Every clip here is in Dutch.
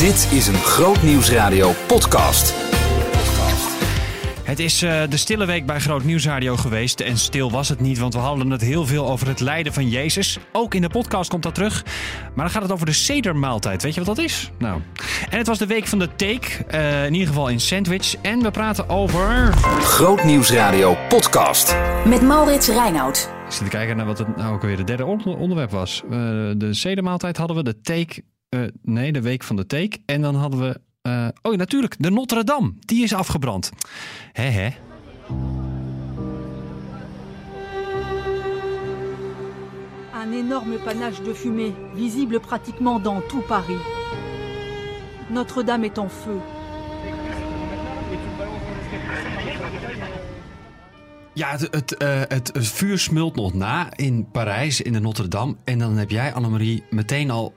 Dit is een Groot Nieuwsradio podcast. Het is uh, de stille week bij Groot Nieuwsradio geweest. En stil was het niet, want we hadden het heel veel over het lijden van Jezus. Ook in de podcast komt dat terug. Maar dan gaat het over de sedermaaltijd. Weet je wat dat is? Nou. En het was de week van de take. Uh, in ieder geval in Sandwich. En we praten over... Groot Nieuwsradio podcast. Met Maurits Reinoud. Ik zit te kijken naar wat het nou ook weer de derde onderwerp was. Uh, de sedermaaltijd hadden we, de take... nee, de week van de take. En dan hadden we uh, oh, natuurlijk, de Notre Dame. Die is afgebrand. Hè, hè? Un énorme panache de fumée, visible pratiquement dans tout Paris. Notre-Dame est en feu. Ja, het, het, uh, het, vuur smult nog na in Parijs, in de Notre-Dame. En dan heb jij, Annemarie, meteen al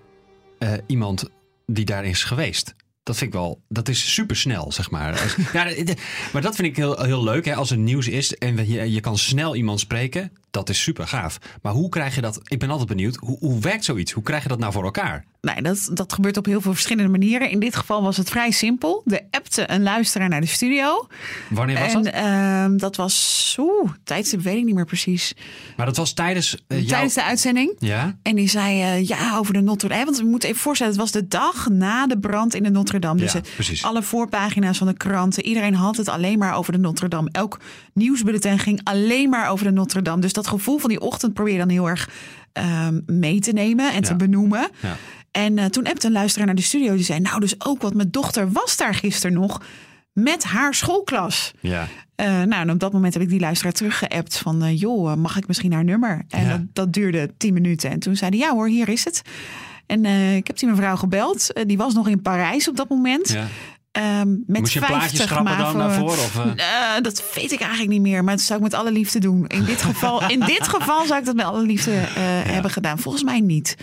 uh, iemand die daar is geweest. Dat vind ik wel, dat is super snel, zeg maar. ja, maar dat vind ik heel, heel leuk, hè, als er nieuws is en je, je kan snel iemand spreken. Dat is super gaaf. Maar hoe krijg je dat? Ik ben altijd benieuwd. Hoe, hoe werkt zoiets? Hoe krijg je dat nou voor elkaar? Nee, dat, dat gebeurt op heel veel verschillende manieren. In dit geval was het vrij simpel. De appte een luisteraar naar de studio. Wanneer was en, dat? Uh, dat was, oeh, tijdstip weet ik niet meer precies. Maar dat was tijdens uh, jouw... Tijdens de uitzending. Ja? En die zei, uh, ja, over de Notre Dame. Want we moeten even voorstellen, het was de dag na de brand in de Notre Dame. Dus ja, precies. alle voorpagina's van de kranten. Iedereen had het alleen maar over de Notre Dame. Elk nieuwsbulletin ging alleen maar over de Notre Dame. Dus dat gevoel van die ochtend probeer je dan heel erg um, mee te nemen en te benoemen. Ja. En uh, toen appte een luisteraar naar de studio. Die zei, nou dus ook wat mijn dochter was daar gisteren nog met haar schoolklas. Ja. Uh, nou, en op dat moment heb ik die luisteraar teruggeappt van... Uh, joh, mag ik misschien haar nummer? En Ja. dat, dat duurde tien minuten. En toen zei hij, ja hoor, hier is het. En uh, ik heb die mevrouw gebeld. Die was nog in Parijs op dat moment. ja. Um, met Moest je een plaatje 50 schrappen dan daarvoor? Of, uh? Uh, dat weet ik eigenlijk niet meer, maar dat zou ik met alle liefde doen. In dit geval, in dit geval zou ik dat met alle liefde uh, hebben gedaan. Volgens mij niet.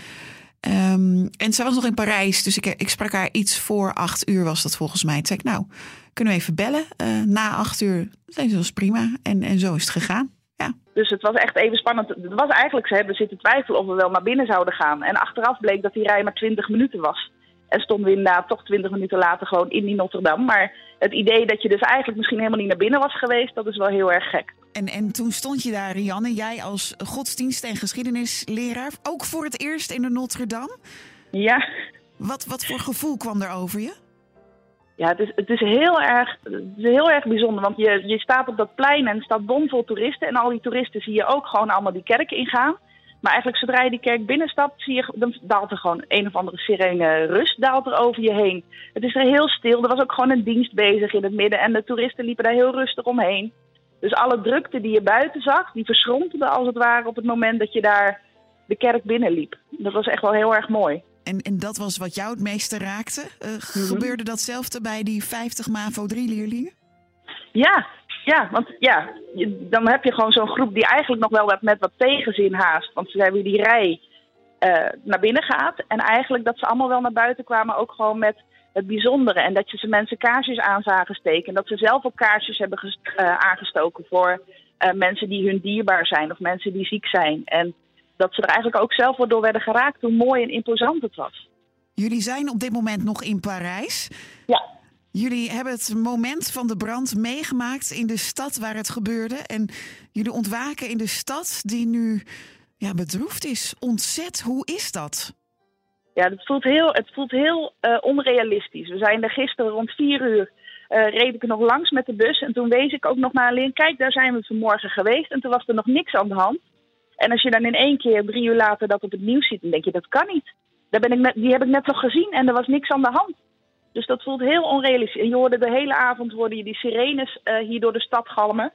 Um, en zij was nog in Parijs, dus ik, ik sprak haar iets voor acht uur was dat volgens mij. Toen zei ik, nou, kunnen we even bellen uh, na acht uur? Dat was prima en, en zo is het gegaan. Ja. Dus het was echt even spannend. Het was eigenlijk, ze hebben zitten twijfelen of we wel naar binnen zouden gaan. En achteraf bleek dat die rij maar 20 minuten was. En stonden we inderdaad toch 20 minuten later gewoon in die Notre Dame. Maar het idee dat je dus eigenlijk misschien helemaal niet naar binnen was geweest, dat is wel heel erg gek. En, en toen stond je daar, Rianne, jij als godsdienst- en geschiedenisleraar, ook voor het eerst in de Notre Dame. Ja. Wat, wat voor gevoel kwam er over je? Ja, het is, het is, heel, erg, het is heel erg bijzonder. Want je, je staat op dat plein en staat bomvol toeristen. En al die toeristen zie je ook gewoon allemaal die kerk ingaan. Maar eigenlijk zodra je die kerk binnenstapt, zie je, dan daalt er gewoon een of andere sirene rust daalt er over je heen. Het is er heel stil. Er was ook gewoon een dienst bezig in het midden. En de toeristen liepen daar heel rustig omheen. Dus alle drukte die je buiten zag, die verschrompelde als het ware op het moment dat je daar de kerk binnenliep. Dat was echt wel heel erg mooi. En, en dat was wat jou het meeste raakte. Uh, mm -hmm. Gebeurde datzelfde bij die 50 MAVO 3-leerlingen? Ja, ja, want ja, dan heb je gewoon zo'n groep die eigenlijk nog wel wat, met wat tegenzin haast. Want ze weer die rij uh, naar binnen gaat. En eigenlijk dat ze allemaal wel naar buiten kwamen, ook gewoon met het bijzondere. En dat je ze mensen kaarsjes aan zagen steken. En dat ze zelf ook kaarsjes hebben uh, aangestoken voor uh, mensen die hun dierbaar zijn of mensen die ziek zijn. En dat ze er eigenlijk ook zelf wel door werden geraakt hoe mooi en imposant het was. Jullie zijn op dit moment nog in Parijs. Ja. Jullie hebben het moment van de brand meegemaakt in de stad waar het gebeurde. En jullie ontwaken in de stad die nu ja, bedroefd is. Ontzet, hoe is dat? Ja, het voelt heel, het voelt heel uh, onrealistisch. We zijn er gisteren rond vier uur. Uh, reed ik nog langs met de bus. En toen wees ik ook nog naar alleen. Kijk, daar zijn we vanmorgen geweest. En toen was er nog niks aan de hand. En als je dan in één keer drie uur later dat op het nieuws ziet, dan denk je dat kan niet. Daar ben ik die heb ik net nog gezien en er was niks aan de hand. Dus dat voelt heel onrealistisch. En je hoorde de hele avond hoorde je die sirenes uh, hier door de stad galmen.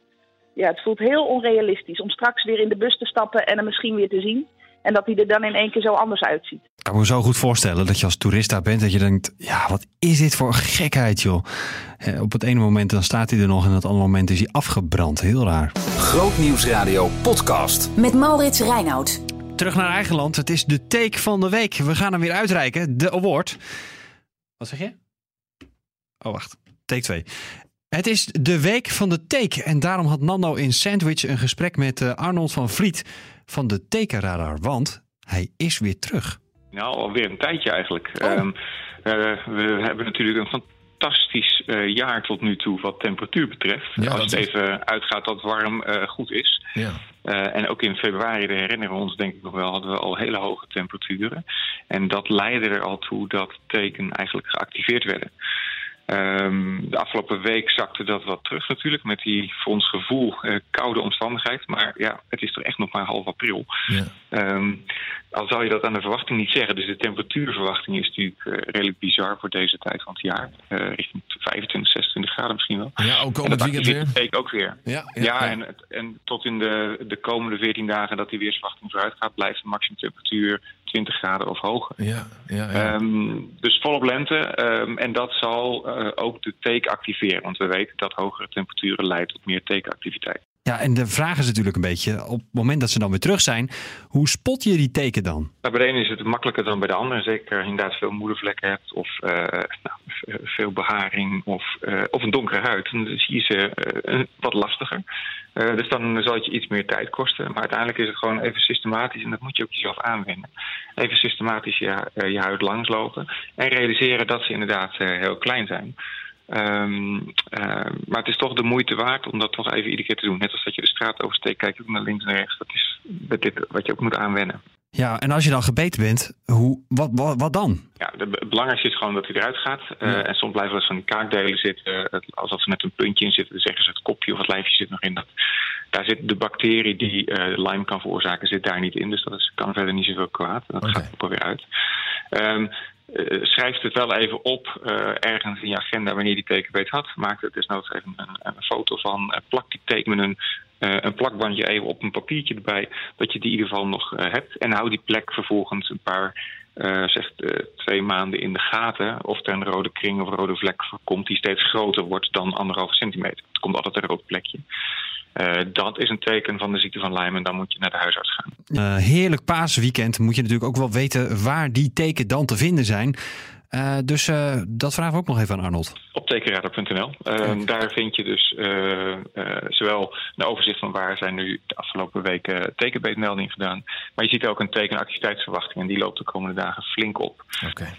Ja, het voelt heel onrealistisch om straks weer in de bus te stappen en hem misschien weer te zien. En dat hij er dan in één keer zo anders uitziet. Ik kan me zo goed voorstellen dat je als toerist daar bent. Dat je denkt, ja, wat is dit voor gekheid, joh. Eh, op het ene moment dan staat hij er nog en op het andere moment is hij afgebrand. Heel raar. Grootnieuwsradio podcast. Met Maurits Reinoud. Terug naar eigen land. Het is de take van de week. We gaan hem weer uitreiken. De award. Wat zeg je? Oh, wacht. Take 2. Het is de week van de take. En daarom had Nando in Sandwich een gesprek met uh, Arnold van Vliet van de tekenradar. Want hij is weer terug. Nou, alweer een tijdje eigenlijk. Oh. Um, we hebben natuurlijk een fantastisch uh, jaar tot nu toe wat temperatuur betreft. Ja, Als het is- even uitgaat dat warm eh, goed is. Ja. Eh, en ook in februari, dat herinneren we ons denk ik nog wel, hadden we al hele hoge temperaturen. En dat leidde er al toe dat teken eigenlijk geactiveerd werden. Ehm, de afgelopen week zakte dat wat terug natuurlijk, met die voor ons gevoel eh, koude omstandigheid. Maar ja, het is toch echt nog maar half april. Ja. Ehm, al zou je dat aan de verwachting niet zeggen. Dus de temperatuurverwachting is natuurlijk eh, redelijk bizar voor deze tijd van het jaar. Eh, richting 25, 26 graden misschien wel. Ja, ook En komend weekend weer. teken ook weer. Ja, ja, Ja. En, en tot in de, de komende 14 dagen dat die weersverwachting vooruit gaat, blijft de maximumtemperatuur 20 graden of hoger. Ja, ja, ja. Ehm, dus volop lente. ehm, en dat zal eh, ook de teken activeren. Want we weten dat hogere temperaturen leidt tot meer tekenactiviteit. Ja, en de vraag is natuurlijk een beetje, op het moment dat ze dan weer terug zijn, hoe spot je die teken dan? Nou, bij de ene is het makkelijker dan bij de andere. Zeker inderdaad veel moedervlekken hebt of eh, nou, veel beharing of, eh, of een donkere huid. Dan zie je ze eh, wat lastiger. Dus dan zal het je iets meer tijd kosten. Maar uiteindelijk is het gewoon even systematisch, en dat moet je ook jezelf aanwennen. Even systematisch je, huid langslopen en realiseren dat ze inderdaad heel klein zijn. Ehm, eh, maar het is toch de moeite waard om dat toch even iedere keer te doen. Net als dat je de straat oversteekt, kijk je ook naar links en rechts. Dat is dit wat je ook moet aanwennen. Ja, en als je dan gebeten bent, hoe, wat, wat, wat dan? Ja, het belangrijkste is gewoon dat hij eruit gaat. Eh, En soms blijven eens van die kaakdelen zitten. Alsof ze met een puntje in zitten. Dan zeggen ze het kopje of het lijfje zit nog in. Dat, daar zit de bacterie die eh Lyme kan veroorzaken, zit daar niet in. Dus dat is, kan verder niet zoveel kwaad. Dat gaat er weer uit. Ehm eh, schrijf het wel even op eh, ergens in je agenda wanneer die tekenbeet had. Maak er desnoods even een, een foto van. Eh, plak die teken met een, een plakbandje even op een papiertje erbij. Dat je die in ieder geval nog hebt. En hou die plek vervolgens een paar eh, twee maanden in de gaten of er een rode kring of rode vlek komt die steeds groter wordt dan anderhalve centimeter. Het komt altijd een rood plekje. Eh, dat is een teken van de ziekte van Lyme en dan moet je naar de huisarts gaan. Eh, heerlijk paasweekend moet je natuurlijk ook wel weten waar die teken dan te vinden zijn. Eh, dus dat vragen we ook nog even aan Arnold. Op tekenradar.nl. Daar vind je dus zowel een overzicht van waar zijn nu de afgelopen weken tekenbeetmeldingen gedaan. Maar je ziet ook een tekenactiviteitsverwachting en die loopt de komende dagen flink op.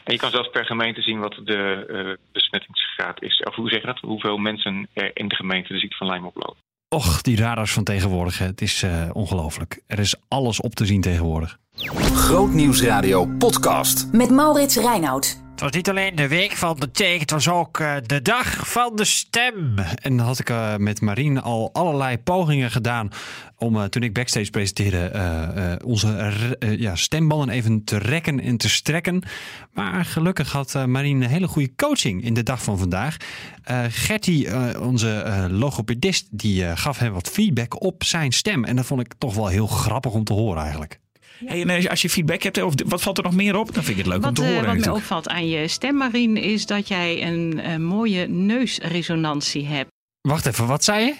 En je kan zelfs per gemeente zien wat de besmettingsgraad is. Of hoe zeg je dat? Hoeveel mensen er in de gemeente de ziekte van Lyme oplopen. Och, die radars van tegenwoordig, hè. het is eh, ongelooflijk. Er is alles op te zien tegenwoordig. Grootnieuwsradio podcast. Met Maurits Reinoud. Het was niet alleen de week van de teken, het was ook eh, de dag van de stem. En dan had ik eh, met Marien al allerlei pogingen gedaan om eh, toen ik backstage presenteerde onze ja, stembanden even te rekken en te strekken. Maar gelukkig had Marien een hele goede coaching in de dag van vandaag. Gertie, onze logopedist, die gaf hem wat feedback op zijn stem. En dat vond ik toch wel heel grappig om te horen eigenlijk. Hey, en als- als je feedback hebt, of wat valt er nog meer op? Dan vind ik het leuk om te eh, horen. wat mij opvalt aan je stem, Marien, is dat jij een, eh, mooie neusresonantie hebt. Wacht even, wat zei je?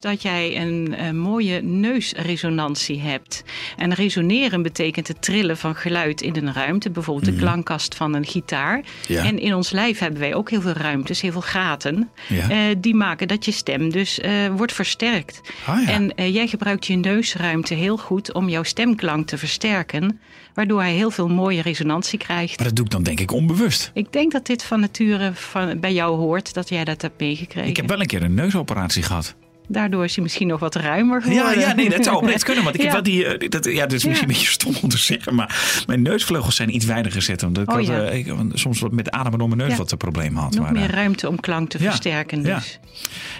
Dat jij een, eh, mooie neusresonantie hebt. En resoneren betekent het trillen van geluid in een ruimte. Bijvoorbeeld de klankkast van een gitaar. Mhm. Ja. En in ons lijf hebben wij ook heel veel ruimtes, heel veel gaten. Ja. eh, die maken dat je stem dus eh, wordt versterkt. Ah, ja. En jij gebruikt je neusruimte heel goed om jouw stemklank te versterken. Waardoor hij heel veel mooie resonantie krijgt. Maar dat doe ik dan denk ik onbewust. Ik denk dat dit van nature van, bij jou hoort, dat jij dat hebt meegekregen. Ik heb wel een keer een neusoperatie gehad. Daardoor is hij misschien nog wat ruimer Ja, geworden. ja, nee, dat zou oprecht kunnen. Want ik heb Ja. wel die. eh, dat, ja, dat is misschien Ja. een beetje stom om te zeggen. Maar mijn neusvleugels zijn iets wijder gezet. Omdat ik, Oh, had, ja. eh, ik soms wat met ademen door mijn neus Ja. wat een probleem had. Nog Maar, meer eh, ruimte om klank te Ja, versterken ja. dus.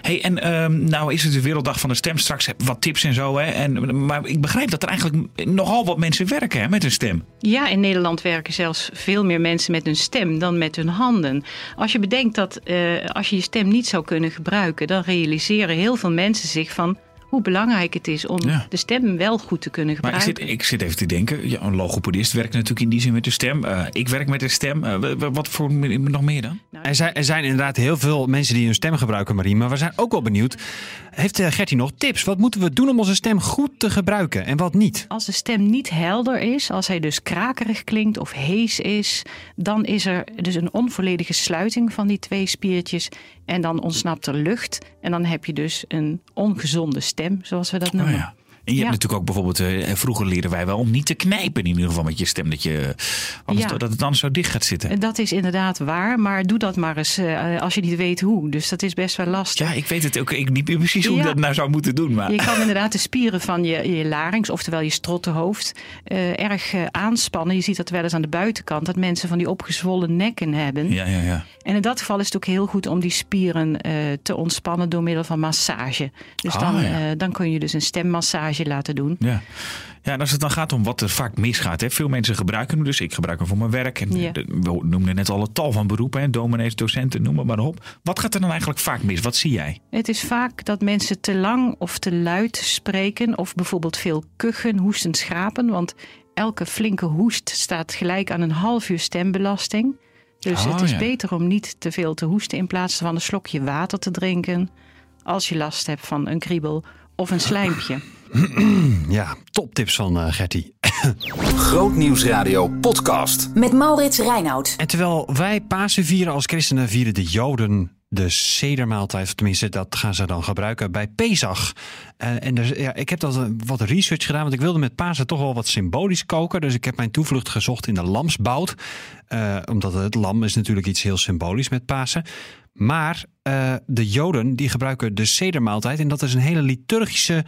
Hey, en ehm, nou is het de Werelddag van de Stem. Straks heb wat tips en zo. Hè? En, maar ik begrijp dat er eigenlijk nogal wat mensen werken hè, met hun stem. Ja, in Nederland werken zelfs veel meer mensen met hun stem dan met hun handen. Als je bedenkt dat als je je stem niet zou kunnen gebruiken, dan realiseren heel veel mensen zich van hoe belangrijk het is om Ja. de stem wel goed te kunnen Maar ik gebruiken. zit, ik zit even te denken. Ja, een logopedist werkt natuurlijk in die zin met de stem. Eh, ik werk met de stem. Eh, wat voor nog meer dan? Er zijn, er zijn inderdaad heel veel mensen die hun stem gebruiken, Marie. Maar we zijn ook wel benieuwd. Heeft eh, Gertie nog tips? Wat moeten we doen om onze stem goed te gebruiken en wat niet? Als de stem niet helder is, als hij dus krakerig klinkt of hees is, dan is er dus een onvolledige sluiting van die twee spiertjes en dan ontsnapt er lucht en dan heb je dus een ongezonde stem, zoals we dat noemen. Oh ja. En je hebt natuurlijk ook bijvoorbeeld, eh, vroeger leren wij wel om niet te knijpen in ieder geval met je stem. Dat, je, anders, dat het dan zo dicht gaat zitten. Dat is inderdaad waar, maar doe dat maar eens eh, als je niet weet hoe. Dus dat is best wel lastig. Ja, ik weet het ook ik niet meer precies hoe ik dat nou zou moeten doen. Maar Je kan inderdaad de spieren van je, je larynx, oftewel je strottenhoofd, eh, erg aanspannen. Je ziet dat wel eens aan de buitenkant, dat mensen van die opgezwollen nekken hebben. ja, ja, ja. En in dat geval is het ook heel goed om die spieren te ontspannen door middel van massage. Dus Ah, dan, ja. dan kun je dus een stemmassage laten doen. Ja. ja, en als het dan gaat om wat er vaak misgaat. Hè. Veel mensen gebruiken hem dus. Ik gebruik hem voor mijn werk. En Ja. de- we noemden net al het tal van beroepen. Hè. Dominees, docenten, noem maar op. Wat gaat er dan eigenlijk vaak mis? Wat zie jij? Het is vaak dat mensen te lang of te luid spreken. Of bijvoorbeeld veel kuchen, hoesten, schrapen. Want elke flinke hoest staat gelijk aan een half uur stembelasting. Dus Oh, het is ja. beter om niet te veel te hoesten in plaats van een slokje water te drinken. Als je last hebt van een kriebel of een slijmpje. Ja, toptips van eh, Gertie. Grootnieuwsradio podcast. Met Maurits Reinoud. En terwijl wij Pasen vieren als christenen, vieren de Joden de sedermaaltijd. Of tenminste, dat gaan ze dan gebruiken bij Pesach. Eh, en dus, ja, ik heb dat eh, wat research gedaan, want ik wilde met Pasen toch wel wat symbolisch koken. Dus ik heb mijn toevlucht gezocht in de lamsbout. Eh, omdat het lam is natuurlijk iets heel symbolisch met Pasen. Maar eh, de Joden die gebruiken de sedermaaltijd. En dat is een hele liturgische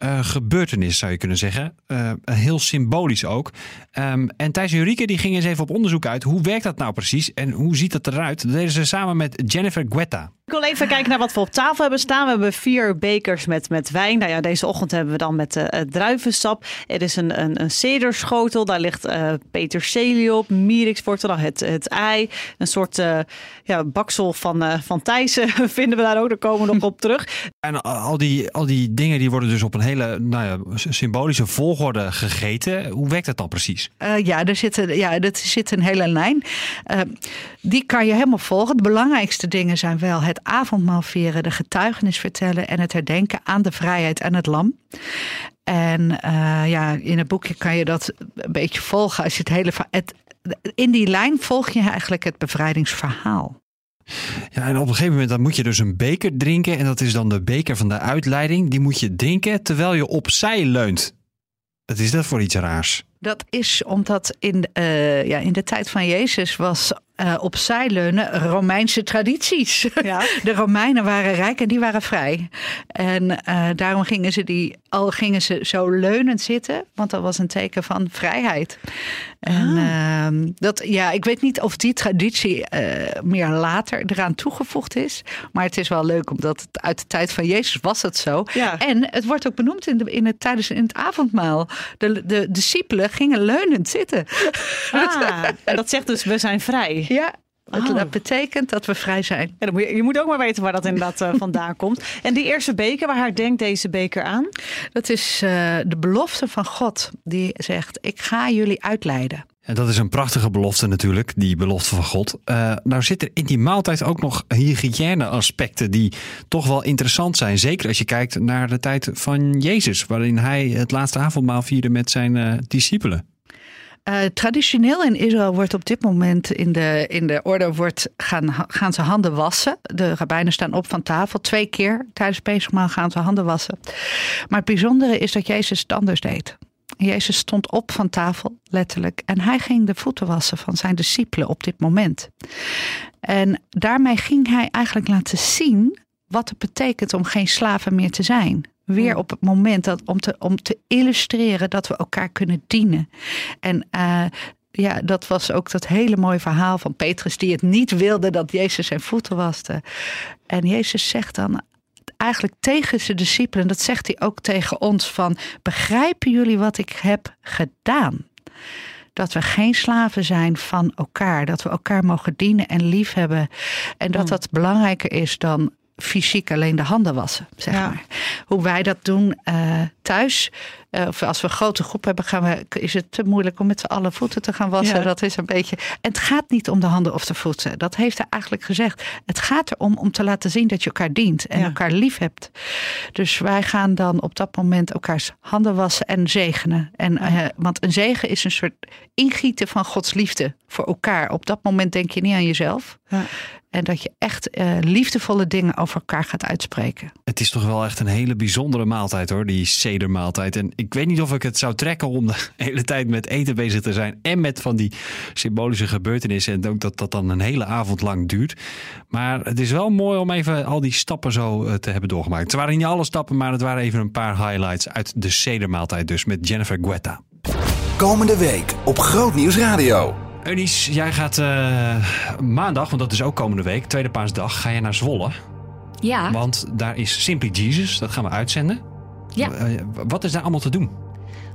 eh, gebeurtenis, zou je kunnen zeggen. Eh, heel symbolisch ook. Ehm, en Thijs en Ulrike die gingen eens even op onderzoek uit. Hoe werkt dat nou precies en hoe ziet het eruit? Dat deden ze samen met Jennifer Guetta. Ik wil even kijken naar wat we op tafel hebben staan. We hebben vier bekers met, met wijn. Nou ja, deze ochtend hebben we dan met eh, druivensap. Er is een, een, een cederschotel. Daar ligt eh peterselie op. Mirixwortel, het, het ei. Een soort ja, baksel van, eh van Thijssen vinden we daar ook. Daar komen we nog op terug. En al die, al die dingen die worden dus op een hele nou ja, symbolische volgorde gegeten. Hoe werkt dat dan precies? Eh, ja, er zit, een- ja, er zit een hele lijn. Eh, die kan je helemaal volgen. De belangrijkste dingen zijn wel het avondmaal vieren, de getuigenis vertellen en het herdenken aan de vrijheid en het lam. En eh, ja, in het boekje kan je dat een beetje volgen. Als je het hele, in die lijn volg je eigenlijk het bevrijdingsverhaal. Ja, en op een gegeven moment dan moet je dus een beker drinken. En dat is dan de beker van de uitleiding. Die moet je drinken terwijl je opzij leunt. Wat is dat voor iets raars? Dat is omdat in, eh, ja, in de tijd van Jezus was eh opzij leunen Romeinse tradities. Ja. De Romeinen waren rijk en die waren vrij. En eh, daarom gingen ze, die, al gingen ze zo leunend zitten, want dat was een teken van vrijheid. En ehm, dat, ja, ik weet niet of die traditie meer later eraan toegevoegd is. Maar het is wel leuk, omdat het uit de tijd van Jezus was het zo. Ja. En het wordt ook benoemd in, de, in het, tijdens in het avondmaal. De, de discipelen gingen leunend zitten. Ah, en dat zegt dus, we zijn vrij. Ja, Oh. dat betekent dat we vrij zijn. Ja, moet je, je moet ook maar weten waar dat inderdaad eh, vandaan komt. En die eerste beker, waar herdenkt deze beker aan? Dat is eh, de belofte van God die zegt: Ik ga jullie uitleiden. En dat is een prachtige belofte natuurlijk, die belofte van God. Eh, nou zit er in die maaltijd ook nog hygiëne-aspecten die toch wel interessant zijn. Zeker als je kijkt naar de tijd van Jezus, waarin hij het laatste avondmaal vierde met zijn eh, discipelen. Eh, traditioneel in Israël wordt op dit moment in de, in de orde wordt gaan, gaan ze handen wassen. De rabbijnen staan op van tafel. Twee keer tijdens Pesachmaal gaan ze handen wassen. Maar het bijzondere is dat Jezus het anders deed. Jezus stond op van tafel, letterlijk. En hij ging de voeten wassen van zijn discipelen op dit moment. En daarmee ging hij eigenlijk laten zien wat het betekent om geen slaven meer te zijn. Weer op het moment dat, om, te, om te illustreren dat we elkaar kunnen dienen. En eh, ja, dat was ook dat hele mooie verhaal van Petrus, die het niet wilde dat Jezus zijn voeten waste. En Jezus zegt dan eigenlijk tegen zijn discipelen, dat zegt hij ook tegen ons: van begrijpen jullie wat ik heb gedaan? Dat we geen slaven zijn van elkaar. Dat we elkaar mogen dienen en liefhebben. En dat dat belangrijker is dan fysiek alleen de handen wassen, zeg Ja. maar. Hoe wij dat doen eh, thuis. Eh, of als we een grote groep hebben, gaan we, is het te moeilijk om met z'n allen voeten te gaan wassen. Ja. Dat is een beetje. En het gaat niet om de handen of de voeten. Dat heeft hij eigenlijk gezegd. Het gaat erom om te laten zien dat je elkaar dient en Ja. elkaar lief hebt. Dus wij gaan dan op dat moment elkaars handen wassen en zegenen. En, eh, want een zegen is een soort ingieten van Gods liefde voor elkaar. Op dat moment denk je niet aan jezelf. Ja. En dat je echt eh, liefdevolle dingen over elkaar gaat uitspreken. Het is toch wel echt een hele bijzondere maaltijd hoor, die sedermaaltijd. En ik weet niet of ik het zou trekken om de hele tijd met eten bezig te zijn. En met van die symbolische gebeurtenissen. En ook dat dat dan een hele avond lang duurt. Maar het is wel mooi om even al die stappen zo eh, te hebben doorgemaakt. Het waren niet alle stappen, maar het waren even een paar highlights uit de sedermaaltijd. Dus met Jennifer Guetta. Komende week op Groot Nieuws Radio. Eunice, jij gaat eh, maandag, want dat is ook komende week, tweede paasdag, ga je naar Zwolle. Ja. Want daar is Simply Jesus, dat gaan we uitzenden. Ja. Eh, wat is daar allemaal te doen?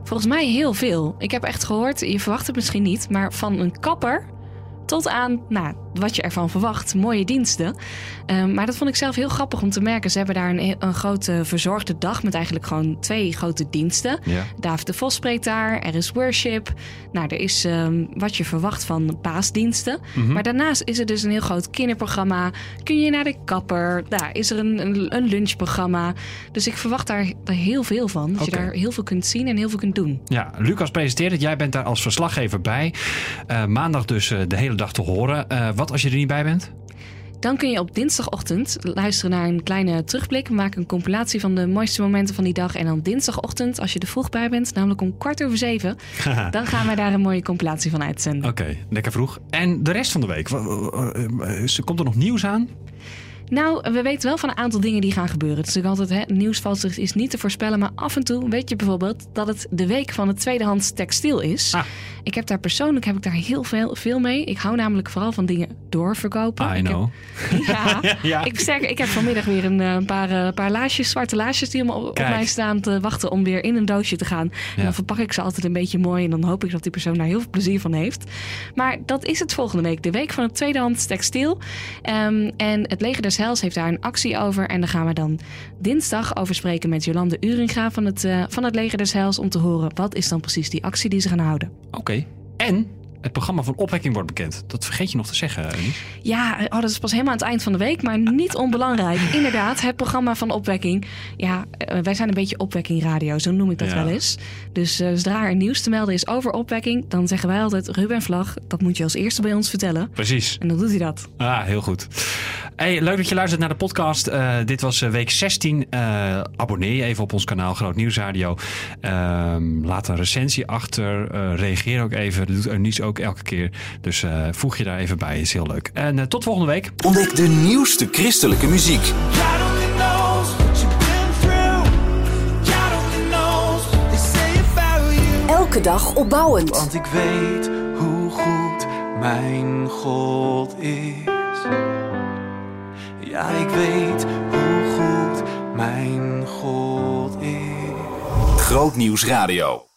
Volgens mij heel veel. Ik heb echt gehoord, je verwacht het misschien niet, maar van een kapper tot aan nou, wat je ervan verwacht, mooie diensten. Um, maar dat vond ik zelf heel grappig om te merken. Ze hebben daar een, een grote verzorgde dag met eigenlijk gewoon twee grote diensten. Ja. David de Vos spreekt daar, er is worship. Nou, er is um, wat je verwacht van paasdiensten. Mhm. Mm -hmm. Maar daarnaast is er dus een heel groot kinderprogramma. Kun je naar de kapper? Daar is er een, een, een lunchprogramma. Dus ik verwacht daar, daar heel veel van. Dat okay. je daar heel veel kunt zien en heel veel kunt doen. Ja, Lucas presenteert het. Jij bent daar als verslaggever bij. Uh, maandag dus uh, de hele dag te horen. Uh, wat als je er niet bij bent? Dan kun je op dinsdagochtend luisteren naar een kleine terugblik. We maken een compilatie van de mooiste momenten van die dag. En dan dinsdagochtend, als je er vroeg bij bent, namelijk om kwart over zeven, dan gaan we daar een mooie compilatie van uitzenden. Oké, okay, lekker vroeg. En de rest van de week, komt er nog nieuws aan? Nou, we weten wel van een aantal dingen die gaan gebeuren. Het is natuurlijk altijd, hè, is niet te voorspellen. Maar af en toe weet je bijvoorbeeld dat het de week van het tweedehands textiel is. Ah. Ik heb daar persoonlijk heb ik daar heel veel, veel mee. Ik hou namelijk vooral van dingen doorverkopen. I know. Ik heb, ja, ja. Ik, sterker, ik heb vanmiddag weer een, een paar, uh, paar laasjes, zwarte laasjes die op, op mij staan te wachten om weer in een doosje te gaan. Ja. En dan verpak ik ze altijd een beetje mooi. En dan hoop ik dat die persoon daar heel veel plezier van heeft. Maar dat is het volgende week. De week van het tweedehands textiel. Um, en het leger Hels heeft daar een actie over. En daar gaan we dan dinsdag over spreken met Jolande Uringa van het, uh, van het leger des Hels. Om te horen wat is dan precies die actie die ze gaan houden. Oké. En het programma van opwekking wordt bekend. Dat vergeet je nog te zeggen, Anies. Ja, oh, dat is pas helemaal aan het eind van de week, maar niet onbelangrijk. Inderdaad, het programma van opwekking. Ja, uh, wij zijn een beetje opwekking radio, zo noem ik dat ja. wel eens. Dus uh, zodra er nieuws te melden is over opwekking, dan zeggen wij altijd Ruben Vlag. Dat moet je als eerste bij ons vertellen. Precies. En dan doet hij dat. Ah, heel goed. Hey, leuk dat je luistert naar de podcast. Uh, dit was week 16. abonneer je even op ons kanaal Groot Nieuws Radio. Ehm, laat een recensie achter. reageer ook even. Dat doet Eunice ook elke keer. Dus uh, voeg je daar even bij, is heel leuk. En uh, tot volgende week. Ontdek de nieuwste christelijke muziek. Elke dag opbouwend. Want ik weet hoe goed mijn God is. Ja, ik weet hoe goed mijn God is. Groot Nieuws Radio.